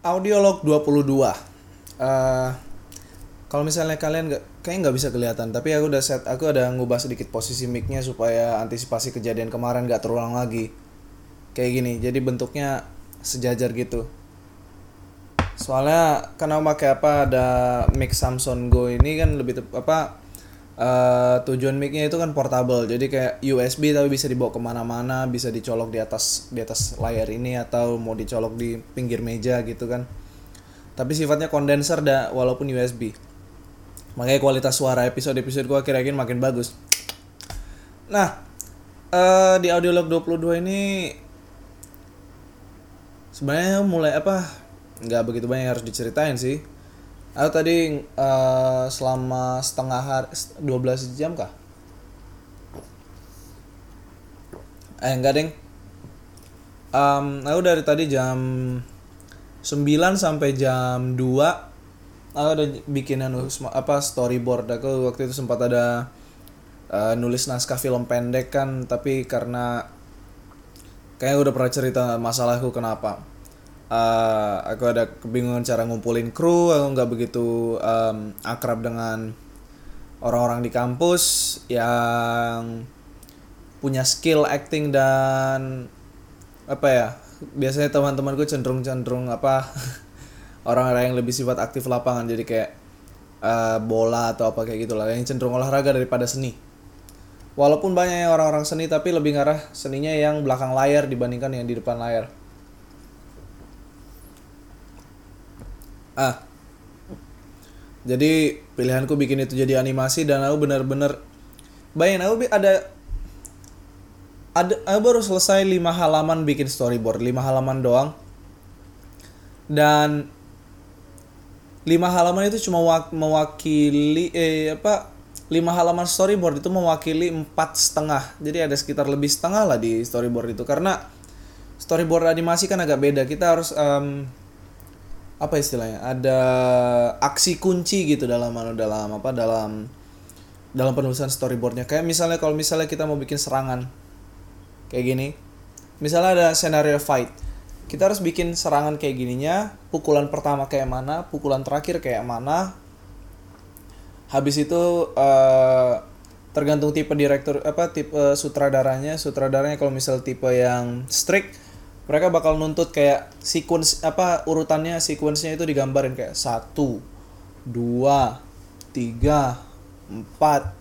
Audiolog 22. Eh kalau misalnya kalian nggak kayaknya nggak bisa kelihatan, tapi aku udah set, aku udah ngubah sedikit posisi mic-nya supaya antisipasi kejadian kemarin nggak terulang lagi. Kayak gini, jadi bentuknya sejajar gitu. Soalnya karena pakai apa ada mic Samsung Go ini kan lebih tep- apa eh, tujuan mic-nya itu kan portable, jadi kayak USB tapi bisa dibawa ke mana-mana, bisa dicolok di atas di atas layar ini atau mau dicolok di pinggir meja gitu kan. Tapi sifatnya kondenser dah walaupun USB. Makanya kualitas suara episode-episode gua akhir-akhir makin bagus. Nah, eh di Audiolog 22 ini sebenarnya mulai apa? nggak begitu banyak yang harus diceritain sih. Aku tadi eh, selama setengah hari 12 jam kah? Eh enggak, Deng. Em, aku dari tadi jam 9 sampai jam 2 aku udah bikin sma- apa storyboard aku waktu itu sempat ada eh, nulis naskah film pendek kan tapi karena kayaknya udah pernah cerita masalahku kenapa Eh, aku ada kebingungan cara ngumpulin kru aku nggak begitu em, akrab dengan orang-orang di kampus yang punya skill acting dan apa ya biasanya teman-temanku cenderung cenderung apa orang-orang yang lebih sifat aktif lapangan. Jadi kayak eh, bola atau apa kayak gitulah yang cenderung olahraga daripada seni. Walaupun banyak orang-orang seni tapi lebih ngarah seninya yang belakang layar dibandingkan yang di depan layar ah jadi pilihanku bikin itu jadi animasi dan aku bener-bener bayangin aku ada ada aku baru selesai lima halaman bikin storyboard lima halaman doang. Dan lima halaman itu cuma wak- mewakili eh apa lima halaman storyboard itu mewakili empat setengah. Jadi ada sekitar lebih setengah lah di storyboard itu. Karena storyboard animasi kan agak beda. Kita harus em, apa istilahnya ada aksi kunci gitu dalam anu dalam apa dalam dalam penulisan storyboardnya. Kayak misalnya kalau misalnya kita mau bikin serangan kayak gini. Misalnya ada scenario fight. Kita harus bikin serangan kayak gininya pukulan pertama kayak mana pukulan terakhir kayak mana. Habis itu eh, tergantung tipe direktur apa tipe eh, sutradaranya. Sutradaranya kalau misal tipe yang strict mereka bakal nuntut kayak sequence apa urutannya sequence-nya itu digambarin kayak satu dua tiga empat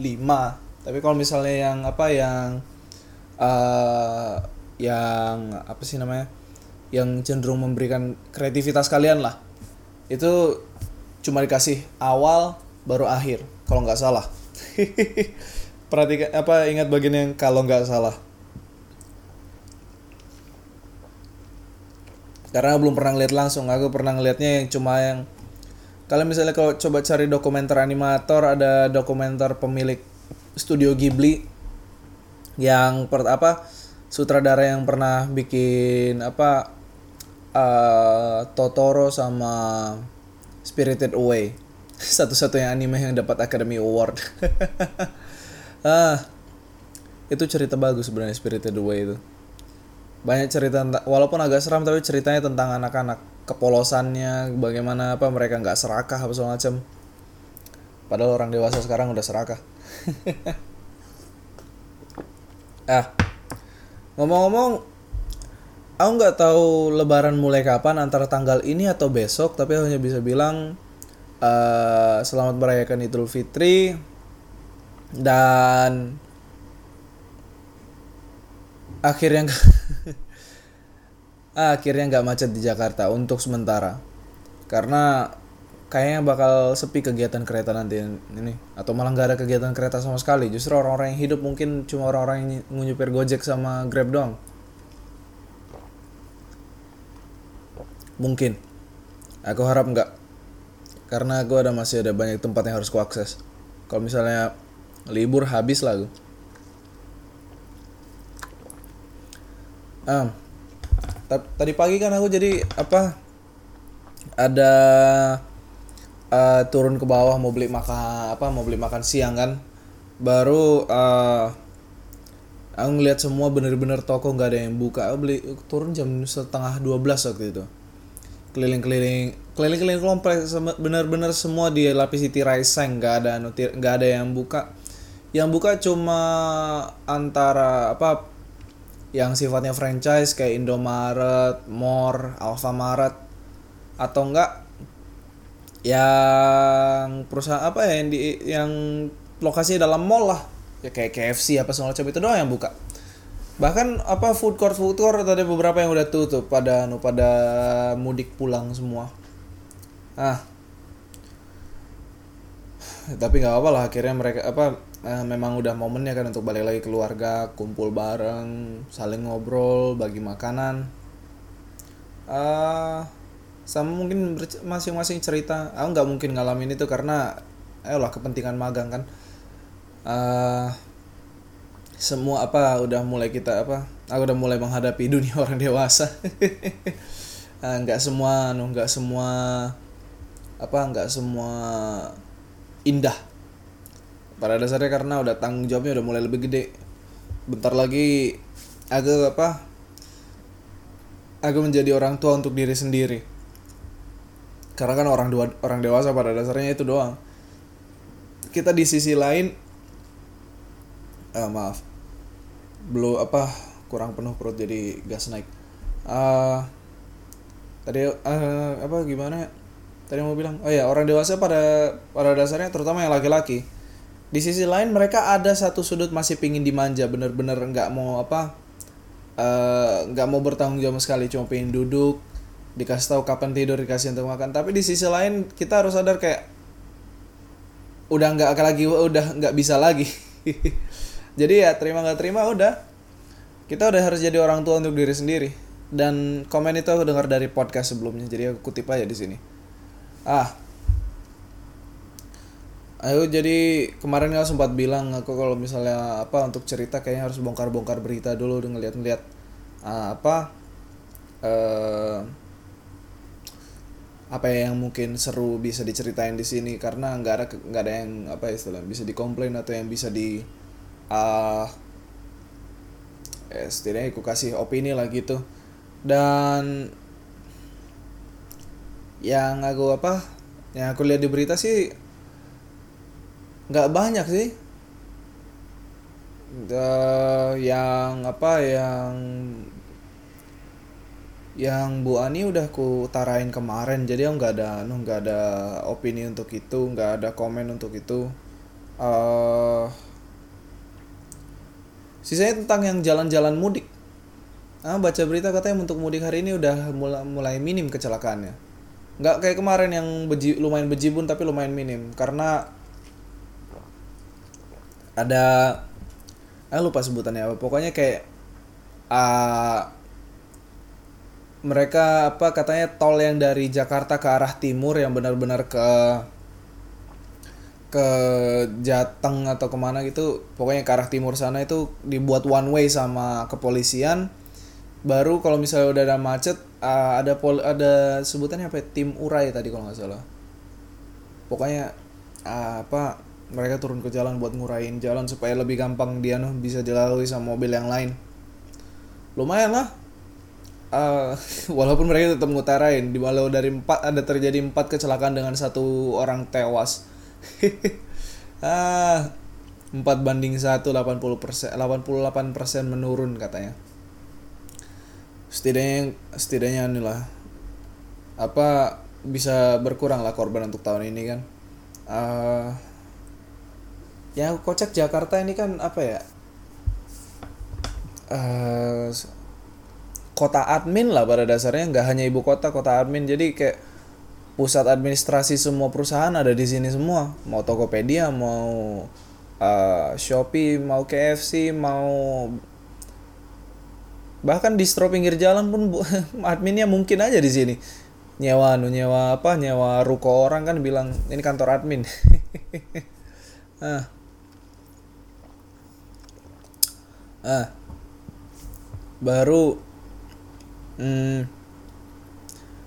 lima. Tapi kalau misalnya yang apa yang eh yang apa sih namanya yang cenderung memberikan kreativitas kalian lah itu cuma dikasih awal baru akhir kalau nggak salah. Perhatikan apa ingat bagian yang kalau nggak salah karena belum pernah ngeliat langsung. Aku pernah ngeliatnya yang cuma yang kalian misalnya kalau coba cari dokumenter animator ada dokumenter pemilik studio Ghibli yang per apa sutradara yang pernah bikin apa eh, Totoro sama Spirited Away. Satu-satunya anime yang dapat Academy Award. Ah itu cerita bagus sebenarnya Spirited Away itu banyak cerita walaupun agak seram tapi ceritanya tentang anak-anak kepolosannya bagaimana apa mereka nggak serakah apa segala macam padahal orang dewasa sekarang udah serakah. Ah ngomong-ngomong aku nggak tahu lebaran mulai kapan antara tanggal ini atau besok tapi hanya bisa bilang eh, selamat merayakan Idul Fitri dan akhirnya nggak akhirnya nggak macet di Jakarta untuk sementara. Karena kayaknya bakal sepi kegiatan kereta nanti ini. Atau malah nggak ada kegiatan kereta sama sekali. Justru orang-orang yang hidup mungkin cuma orang-orang yang nyupir gojek sama grab doang. Mungkin. Aku harap nggak. Karena aku ada masih ada banyak tempat yang harus kuakses kalau misalnya libur habis lah Ah, ta- tadi pagi kan aku jadi apa ada eh, turun ke bawah mau beli makan apa mau beli makan siang kan. Baru eh, aku ngeliat semua bener-bener toko nggak ada yang buka. Aku beli turun jam setengah 12 waktu itu. Keliling-keliling keliling-keliling kompleks sem- bener-bener semua dilapisi tirai seng nggak ada anu, nggak ada yang buka. Yang buka cuma antara apa yang sifatnya franchise kayak Indomaret, More, Alfamaret atau enggak yang perusahaan apa ya yang di yang lokasi dalam mall lah. Ya kayak KFC apa segala macam itu doang yang buka. Bahkan apa food court food court ada beberapa yang udah tutup pada anu pada mudik pulang semua. Ah. Tapi nggak apa lah akhirnya mereka apa eh, memang udah momennya kan untuk balik lagi keluarga kumpul bareng saling ngobrol bagi makanan. Ah sama mungkin masing-masing cerita. Aku nggak mungkin ngalamin itu karena ayolah kepentingan magang kan. Eh semua apa udah mulai kita apa aku udah mulai menghadapi dunia orang dewasa. Nggak semua anu nggak semua apa nggak semua indah pada dasarnya karena udah tanggung jawabnya udah mulai lebih gede. Bentar lagi aku apa aku menjadi orang tua untuk diri sendiri. Karena kan orang dua orang dewasa pada dasarnya itu doang. Kita di sisi lain eh, maaf belum apa kurang penuh perut jadi gas naik. Ah, tadi eh, apa gimana? Tadi mau bilang oh ya orang dewasa pada pada dasarnya terutama yang laki-laki di sisi lain mereka ada satu sudut masih pingin dimanja bener-bener nggak mau apa eh, nggak mau bertanggung jawab sekali cuma pengen duduk dikasih tahu kapan tidur dikasih untuk makan. Tapi di sisi lain kita harus sadar kayak udah nggak lagi udah nggak bisa lagi. Jadi ya terima nggak terima udah. Kita udah harus jadi orang tua untuk diri sendiri. Dan komen itu aku dengar dari podcast sebelumnya jadi aku kutip aja di sini. Ah ayo jadi kemarin aku sempat bilang aku kalau misalnya apa untuk cerita kayaknya harus bongkar-bongkar berita dulu ngeliat-ngeliat ah, apa eh apa ya yang mungkin seru bisa diceritain di sini karena nggak ada nggak ada yang apa istilah bisa dikomplain atau yang bisa di ah eh, setidaknya aku kasih opini lah gitu. Dan yang aku apa yang aku lihat di berita sih nggak banyak sih. Da- yang apa yang yang Bu Ani udah ku tarain kemarin. Jadi aku nggak ada anu nggak ada opini untuk itu nggak ada komen untuk itu. Eh sisanya tentang yang jalan-jalan mudik. Ah baca berita katanya untuk mudik hari ini udah mulai mulai minim kecelakaannya. Nggak kayak kemarin yang beji, lumayan bejibun tapi lumayan minim. Karena ada ah lupa sebutannya apa. Pokoknya kayak ah mereka apa katanya tol yang dari Jakarta ke arah timur yang benar-benar ke ke Jateng atau ke mana gitu pokoknya ke arah timur sana itu dibuat one way sama kepolisian. Baru kalau misalnya udah ada macet uh, ada pol ada sebutannya apa ya? tim urai tadi kalau nggak salah. Pokoknya uh, apa mereka turun ke jalan buat ngurain jalan supaya lebih gampang dia noh bisa dilalui sama mobil yang lain. Lumayan lah. Uh, walaupun mereka tetap ngutarain di walau dari empat ada terjadi empat kecelakaan dengan satu orang tewas. Ah empat banding satu 80 persen 88 persen menurun katanya. Setidaknya setidaknya inilah apa bisa berkurang lah korban untuk tahun ini kan. Uh, yang kocak Jakarta ini kan apa ya? Uh, kota admin lah pada dasarnya nggak hanya ibu kota kota admin. Jadi kayak pusat administrasi semua perusahaan ada di sini semua. Mau Tokopedia mau uh, Shopee mau KFC mau bahkan distro pinggir jalan pun adminnya mungkin aja di sini. Nyewa nu nyewa apa nyewa ruko orang kan bilang ini kantor admin. Ah ah. Baru hmm,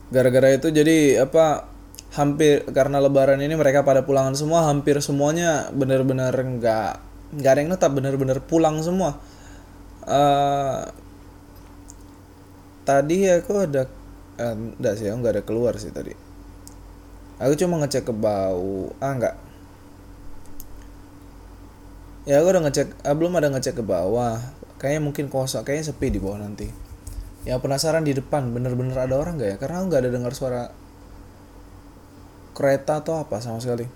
gara-gara itu jadi apa hampir karena lebaran ini mereka pada pulangan semua hampir semuanya benar-benar nggak nggak ada yang tetap benar-benar pulang semua. Eh, tadi aku ada eh, enggak sih aku nggak ada keluar sih tadi. Aku cuma ngecek ke bau ah enggak ya aku udah ngecek ah, belum ada ngecek ke bawah. Kayaknya mungkin kosong kayaknya sepi di bawah nanti. Ya penasaran di depan bener-bener ada orang nggak ya? Karena nggak ada dengar suara kereta atau apa sama sekali.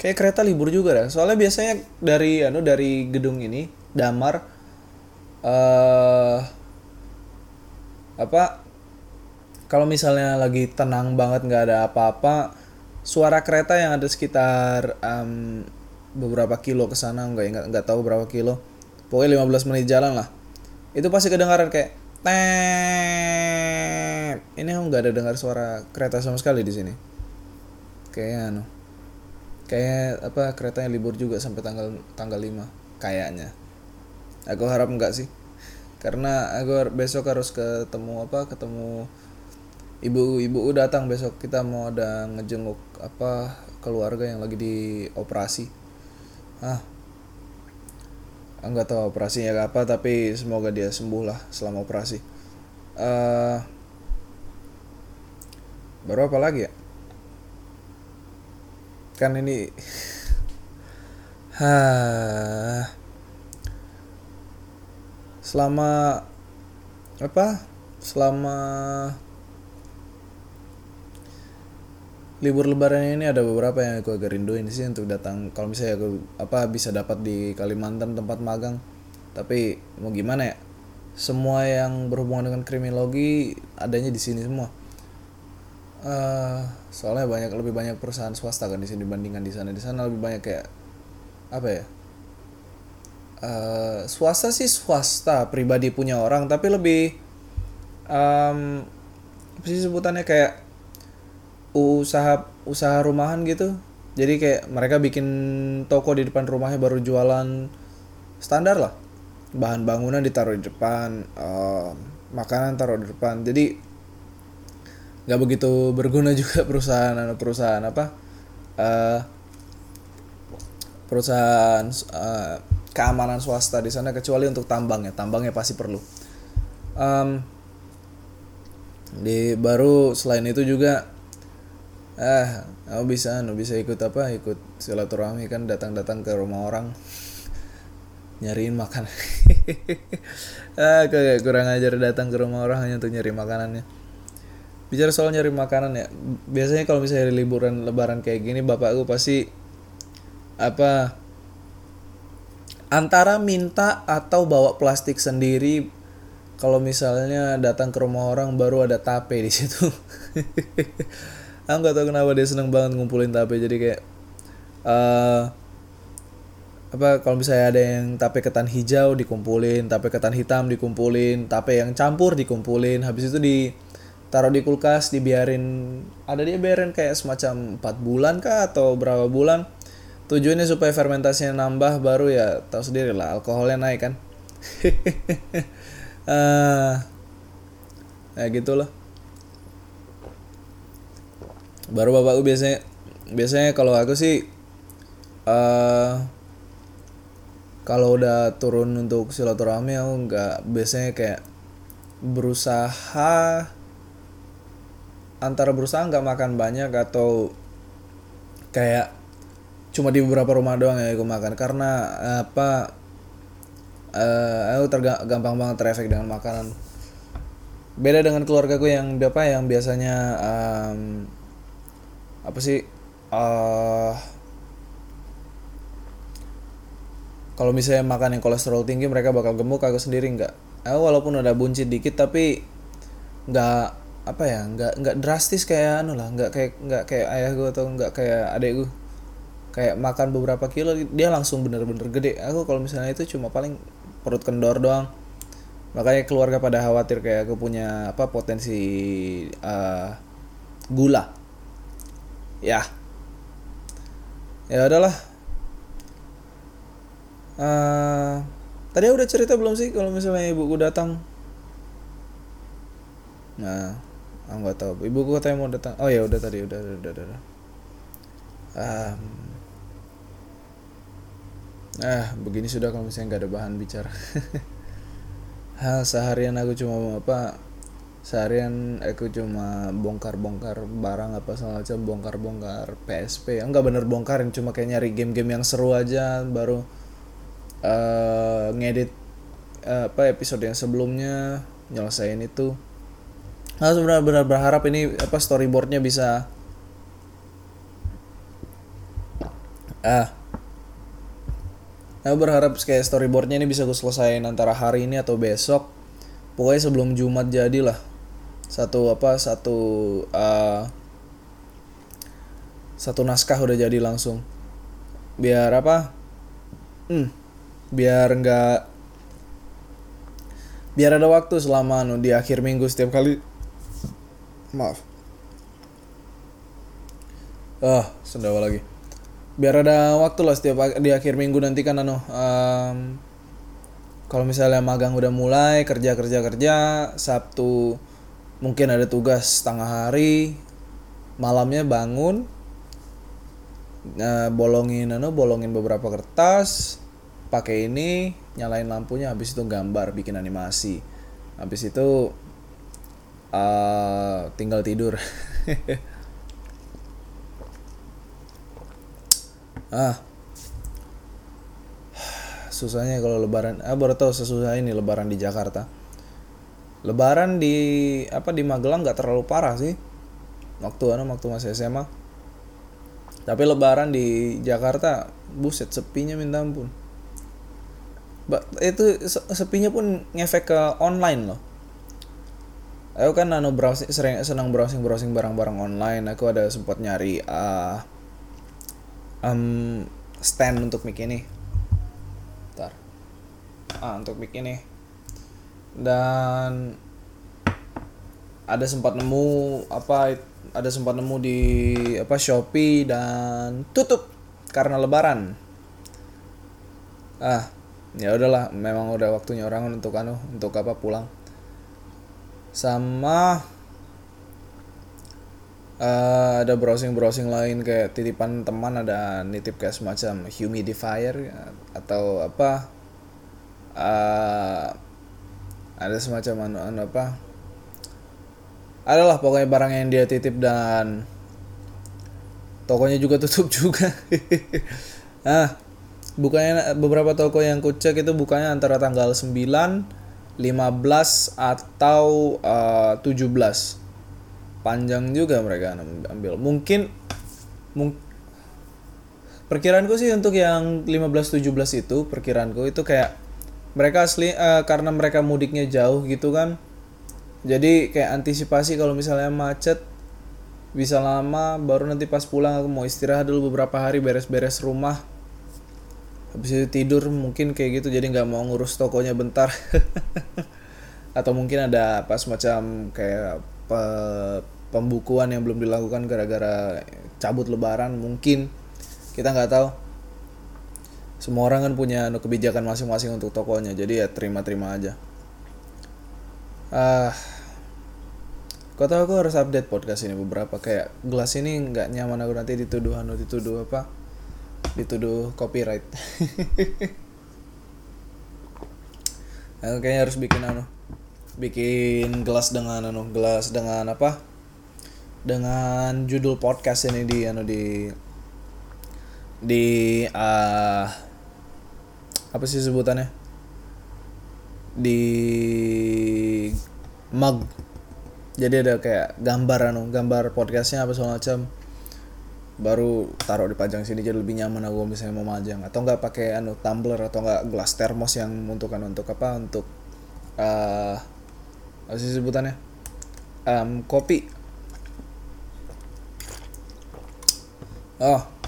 Kayak kereta libur juga dah. Soalnya biasanya dari anu dari gedung ini damar eh apa kalau misalnya lagi tenang banget nggak ada apa-apa suara kereta yang ada sekitar em, beberapa kilo ke sana nggak nggak nggak tahu berapa kilo. Pokoknya 15 menit jalan lah. Itu pasti kedengaran kayak tet ini aku nggak ada dengar suara kereta sama sekali di sini. Kayaknya anu kayak apa keretanya libur juga sampai tanggal tanggal 5 kayaknya. Aku harap enggak sih. Karena aku besok harus ketemu apa ketemu ibu-ibu datang. Besok kita mau ada ngejenguk apa keluarga yang lagi di operasi ah. Nggak tahu operasinya apa tapi semoga dia sembuh lah selama operasi. Eh baru apa lagi ya? Kan ini Hah. selama apa? Selama libur lebaran ini ada beberapa yang aku agak rinduin sih untuk datang. Kalau misalnya aku apa bisa dapat di Kalimantan tempat magang. Tapi mau gimana ya? Semua yang berhubungan dengan kriminologi adanya di sini semua. Eh soalnya banyak lebih banyak perusahaan swasta kan di sini dibandingkan di sana. Di sana lebih banyak kayak apa ya? Eh swasta sih swasta pribadi punya orang. Tapi lebih em apa sih sebutannya kayak usaha usaha rumahan gitu. Jadi kayak mereka bikin toko di depan rumahnya baru jualan standar lah. Bahan bangunan ditaruh di depan em, makanan taruh di depan. Jadi nggak begitu berguna juga perusahaan perusahaan apa eh perusahaan eh, keamanan swasta di sana kecuali untuk tambangnya. Tambangnya pasti perlu. Em, di baru selain itu juga ah aku bisa anu bisa ikut apa? Ikut silaturahmi kan datang-datang ke rumah orang. Nyariin makan ah kayak kurang ajar datang ke rumah orang hanya untuk nyari makanannya. Bicara soal nyari makanan ya biasanya kalau misalnya liburan lebaran kayak gini bapakku pasti apa antara minta atau bawa plastik sendiri. Kalau misalnya datang ke rumah orang baru ada tape di situ aku nggak tahu kenapa dia seneng banget ngumpulin tape jadi kayak eh apa kalau misalnya ada yang tape ketan hijau dikumpulin tape ketan hitam dikumpulin tape yang campur dikumpulin habis itu ditaruh di kulkas dibiarin ada dia biarin kayak semacam 4 bulan kah atau berapa bulan tujuannya supaya fermentasinya nambah baru ya tahu sendiri lah alkoholnya naik kan. Ah ya gitulah baru bapakku biasanya biasanya kalau aku sih eh kalau udah turun untuk silaturahmi aku nggak biasanya kayak berusaha antara berusaha nggak makan banyak atau kayak cuma di beberapa rumah doang ya aku makan. Karena apa eh aku tergampang banget terefek dengan makanan. Beda dengan keluargaku yang apa yang biasanya em, apa sih eh kalau misalnya makan yang kolesterol tinggi mereka bakal gemuk aku sendiri nggak. Aku walaupun ada buncit dikit tapi nggak apa ya nggak nggak drastis kayak anu lah nggak kayak nggak kayak ayah gue atau nggak kayak adek gue kayak makan beberapa kilo dia langsung bener-bener gede. Aku kalau misalnya itu cuma paling perut kendor doang. Makanya keluarga pada khawatir kayak aku punya apa potensi eh, gula ya. Ya udahlah. Eh, tadi udah cerita belum sih kalau misalnya ibuku datang? Nah aku nggak tahu. Ibuku katanya mau datang. Oh ya udah tadi udah udah udah, udah. Em, ah begini sudah kalau misalnya nggak ada bahan bicara. Hah, seharian aku cuma apa seharian aku cuma bongkar-bongkar barang apa segala macam bongkar-bongkar PSP enggak bener bongkarin cuma kayak nyari game-game yang seru aja baru uh, ngedit uh, apa episode yang sebelumnya nyelesain itu. Nah sebenarnya benar berharap ini apa storyboardnya bisa ah. Aku berharap kayak storyboardnya ini bisa gue selesaiin antara hari ini atau besok. Pokoknya sebelum Jumat jadilah satu apa satu uh, satu naskah udah jadi langsung. Biar apa? Hmm, biar nggak biar ada waktu selama anu di akhir minggu setiap kali. Maaf. Ah sendawa lagi. Biar ada waktu lah setiap di akhir minggu nanti kan anu um, kalau misalnya magang udah mulai kerja kerja kerja sabtu mungkin ada tugas setengah hari malamnya bangun nah, bolongin anu bolongin beberapa kertas pakai ini nyalain lampunya habis itu gambar bikin animasi. Habis itu uh, tinggal tidur. Ah. Susahnya kalau lebaran ah baru tahu sesusah ini lebaran di Jakarta Lebaran di apa di Magelang nggak terlalu parah sih waktu anu waktu masih SMA. Tapi Lebaran di Jakarta buset sepinya minta ampun. Ba itu sepinya pun ngefek ke online loh. Aku kan anu browsing sering senang browsing browsing barang-barang online. Aku ada sempat nyari uh, um, stand untuk mic ini. Ntar. Ah untuk mic ini dan ada sempat nemu apa ada sempat nemu di apa Shopee dan tutup karena lebaran. Ah ya udahlah memang udah waktunya orang untuk anu untuk apa pulang. Sama uh, ada browsing browsing lain kayak titipan teman ada nitip kayak semacam humidifier atau apa uh, ada semacam anu, anu apa? Adalah pokoknya barang yang dia titip dan tokonya juga tutup juga. Nah bukannya beberapa toko yang kucek itu bukannya antara tanggal 9 15 atau uh, 17 panjang juga mereka ambil. Mungkin mung perkiraanku sih untuk yang 15 17 itu perkiraanku itu kayak mereka asli uh, karena mereka mudiknya jauh gitu kan. Jadi kayak antisipasi kalau misalnya macet bisa lama baru nanti pas pulang aku mau istirahat dulu beberapa hari beres-beres rumah. Habis itu tidur mungkin kayak gitu jadi nggak mau ngurus tokonya bentar. Atau mungkin ada pas macam kayak pe pembukuan yang belum dilakukan gara-gara cabut lebaran mungkin. Kita nggak tahu semua orang kan punya anu, kebijakan masing-masing untuk tokonya jadi ya terima-terima aja. Ah uh, kau tahu aku harus update podcast ini beberapa kayak gelas ini nggak nyaman aku nanti dituduh anu dituduh apa? Dituduh copyright. Aku kayaknya harus bikin anu bikin gelas dengan anu gelas dengan apa? Dengan judul podcast ini di anu di di uh, apa sih sebutannya? Di mug. Jadi ada kayak gambar anu gambar podcastnya apa segala macam. Baru taruh di pajang sini jadi lebih nyaman aku misalnya mau majang. Atau enggak pakai anu tumbler atau enggak gelas termos yang untuk anu untuk apa untuk uh, apa sih sebutannya? Um, kopi. Oh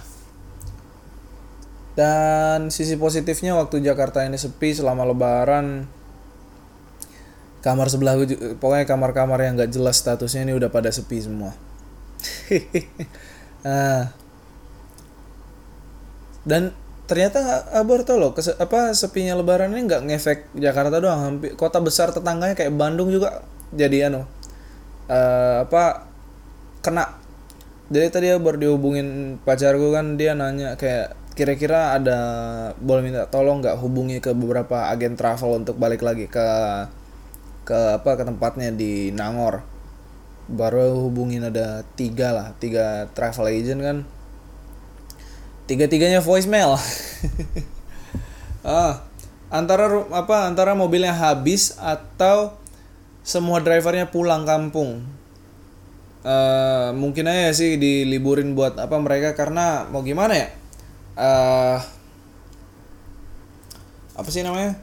dan sisi positifnya waktu Jakarta ini sepi selama lebaran kamar sebelah gue pokoknya kamar-kamar yang gak jelas statusnya ini udah pada sepi semua. ah. Dan ternyata Abor tau loh kese, apa sepinya lebaran ini nggak ngefek Jakarta doang hampir kota besar tetangganya kayak Bandung juga jadi anu uh, apa kena jadi tadi baru dihubungin pacarku kan dia nanya kayak kira-kira ada boleh minta tolong nggak hubungi ke beberapa agen travel untuk balik lagi ke ke apa ke tempatnya di Nangor? Baru hubungin ada tiga lah tiga travel agent kan. Tiga tiganya voicemail. Ah antara apa antara mobilnya habis atau semua drivernya pulang kampung. Uh, mungkin aja sih diliburin buat apa mereka karena mau gimana ya uh, apa sih namanya?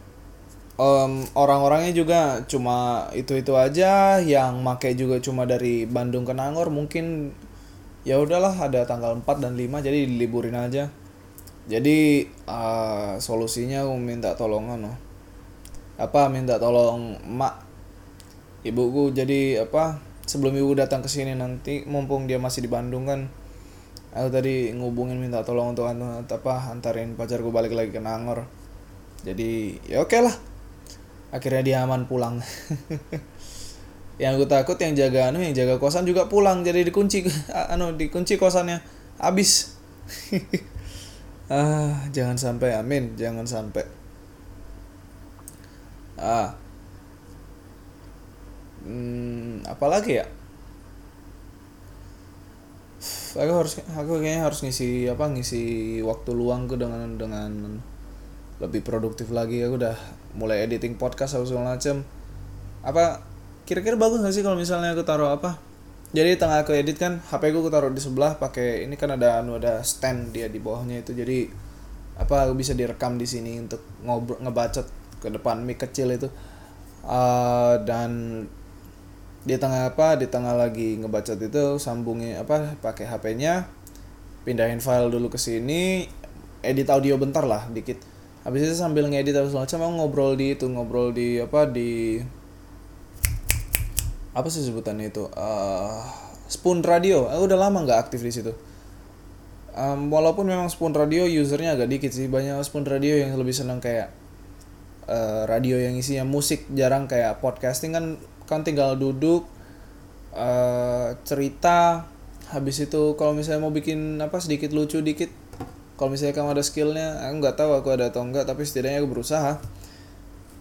Um, orang-orangnya juga cuma itu-itu aja yang make juga cuma dari Bandung ke Nangor mungkin ya udahlah ada tanggal 4 dan 5 jadi diliburin aja. Jadi uh, solusinya aku minta tolong no apa minta tolong mak ibuku. Jadi apa sebelum ibu datang ke sini nanti mumpung dia masih di Bandung kan aku tadi ngubungin minta tolong untuk apa antarin pacarku balik lagi ke Nangor. Jadi ya oke okay lah. Akhirnya dia aman pulang. Yang gue takut yang jaga anu yang jaga kosan juga pulang. Jadi dikunci anu dikunci kosannya. Habis. Ah jangan sampai amin. Jangan sampai. Ah. Hmm, apalagi ya aku harus aku kayaknya harus ngisi apa ngisi waktu luangku dengan dengan lebih produktif lagi. Aku udah mulai editing podcast atau segala macam apa kira-kira bagus gak sih kalau misalnya aku taruh apa? Jadi tengah aku edit kan HP ku taruh di sebelah pakai ini kan ada anu ada stand dia di bawahnya itu. Jadi apa aku bisa direkam di sini untuk ngobrol ngebacot ke depan mic kecil itu. Uh, dan di tengah apa di tengah lagi ngebacot itu sambungin apa pakai HP-nya pindahin file dulu ke sini edit audio bentar lah dikit. Habis itu sambil ngedit segala macam mau ngobrol di itu ngobrol di apa di apa sih sebutannya itu? Uh, Spoon Radio. Aku udah lama nggak aktif di situ. Um, walaupun memang Spoon Radio usernya agak dikit sih banyak Spoon Radio yang lebih senang kayak uh, radio yang isinya musik jarang kayak podcasting kan kan tinggal duduk uh, cerita. Habis itu kalau misalnya mau bikin apa sedikit lucu dikit. Kalau misalnya kamu ada skillnya aku nggak tahu aku ada atau enggak tapi setidaknya aku berusaha.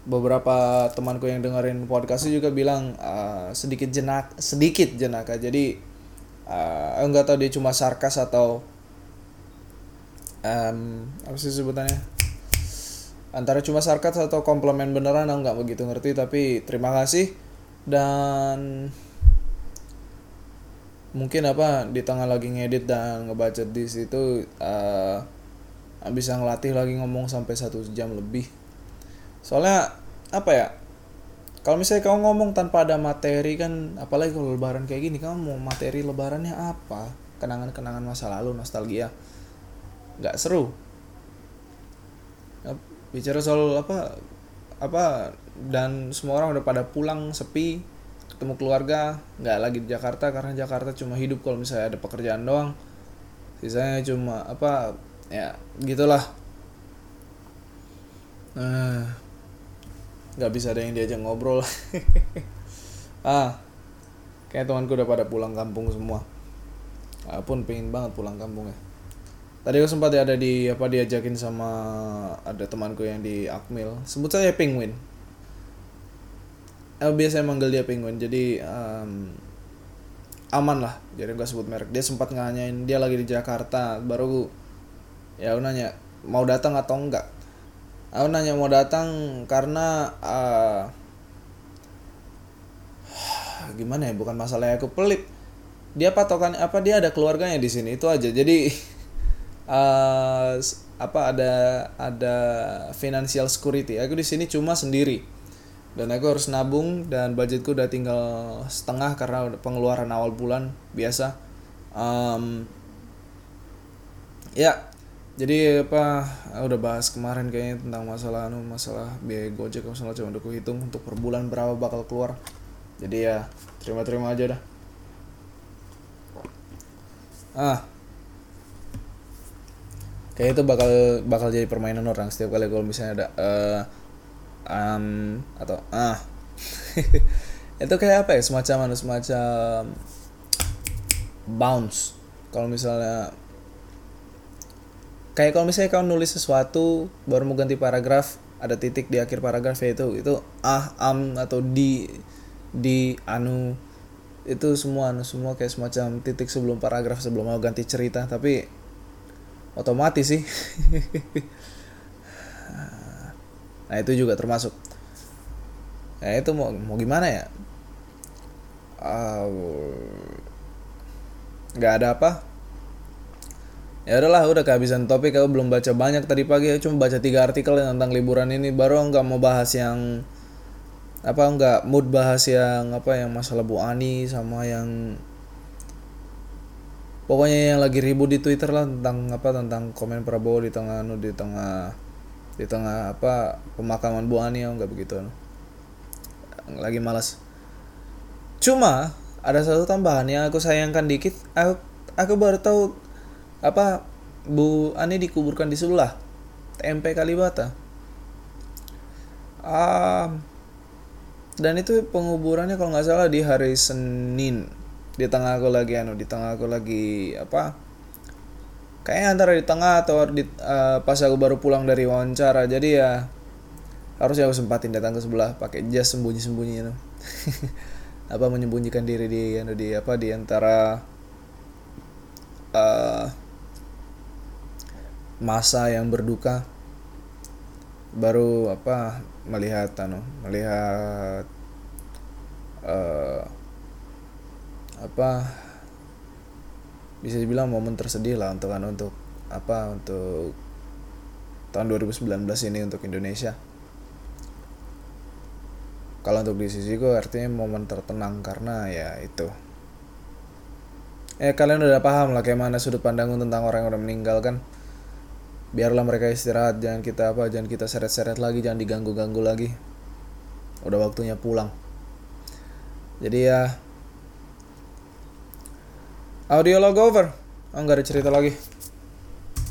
Beberapa temanku yang dengerin podcast juga bilang uh, sedikit jenak sedikit jenaka jadi uh, nggak tahu dia cuma sarkas atau um, apa sih sebutannya? Antara cuma sarkas atau komplimen beneran aku nggak begitu ngerti. Tapi terima kasih dan mungkin apa di tengah lagi ngedit dan ngebaca di situ uh, bisa ngelatih lagi ngomong sampai satu jam lebih. Soalnya apa ya kalau misalnya kamu ngomong tanpa ada materi kan apalagi kalau lebaran kayak gini kamu mau materi lebarannya apa? Kenangan-kenangan masa lalu nostalgia. Nggak seru. Bicara soal apa apa dan semua orang udah pada pulang sepi ketemu keluarga nggak lagi di Jakarta karena Jakarta cuma hidup kalau misalnya ada pekerjaan doang. Sisanya cuma apa ya gitulah. Nah nggak bisa ada yang diajak ngobrol. Ah kayak temanku udah pada pulang kampung semua. Pun pengen banget pulang kampung ya. Tadi aku sempat ada di apa diajakin sama ada temanku yang di Akmil. Sebut saja Penguin eh, biasanya manggil dia penguin. Jadi um, aman lah. Jadi nggak sebut merek. Dia sempat nganyain dia lagi di Jakarta. Baru ya aku nanya mau datang atau enggak aku nanya mau datang karena uh, gimana ya? Bukan masalah aku pelit. Dia patokan apa dia ada keluarganya di sini. Itu aja. Jadi uh, apa ada ada financial security. Aku di sini cuma sendiri dan aku harus nabung dan budgetku udah tinggal setengah karena pengeluaran awal bulan biasa. Um, ya jadi apa udah bahas kemarin kayaknya tentang masalah anu masalah biaya gojek masalah cuma udah hitung untuk per bulan berapa bakal keluar. Jadi ya terima-terima aja dah. Ah. Kayak itu bakal bakal jadi permainan orang setiap kali kalau misalnya ada uh, um, atau ah. Itu kayak apa ya? Semacam anu semacam bounce. Kalau misalnya kayak kalau misalnya kau nulis sesuatu baru mau ganti paragraf ada titik di akhir paragraf ya itu itu ah am atau di di anu. Itu semua anu semua kayak semacam titik sebelum paragraf sebelum mau ganti cerita. Tapi otomatis sih nah itu juga termasuk. Nah itu mau mau gimana ya? Nggak uh, ada apa. Ya udahlah udah kehabisan topik aku belum baca banyak tadi pagi. Aku cuma baca tiga artikel tentang liburan ini. Baru nggak mau bahas yang apa nggak mood bahas yang apa yang masalah Bu Ani sama yang pokoknya yang lagi ribut di Twitter lah tentang apa tentang komen Prabowo di tengah di tengah di tengah apa pemakaman Bu Ani ya nggak begitu anu. lagi malas. Cuma ada satu tambahan yang aku sayangkan dikit. Aku aku baru tahu apa Bu Ani dikuburkan di sebelah TMP Kalibata. Um, dan itu penguburannya kalau nggak salah di hari Senin. Di tengah aku lagi anu di tengah aku lagi apa kayaknya antara di tengah atau di uh, pas aku baru pulang dari wawancara jadi ya harusnya aku sempatin datang ke sebelah pakai jas sembunyi sembunyi itu. Apa menyembunyikan diri di anu di apa di antara uh, masa yang berduka. Baru apa melihat anu melihat uh, apa bisa dibilang momen tersedih lah untuk anu untuk apa untuk tahun 2019 ini untuk Indonesia. Kalau untuk di sisiku artinya momen tertenang karena ya itu. Eh kalian udah paham lah kayak mana sudut pandang tentang orang yang udah meninggal kan? Biarlah mereka istirahat jangan kita apa jangan kita seret-seret lagi jangan diganggu-ganggu lagi. Udah waktunya pulang. Jadi ya audio log over. Oh ada cerita lagi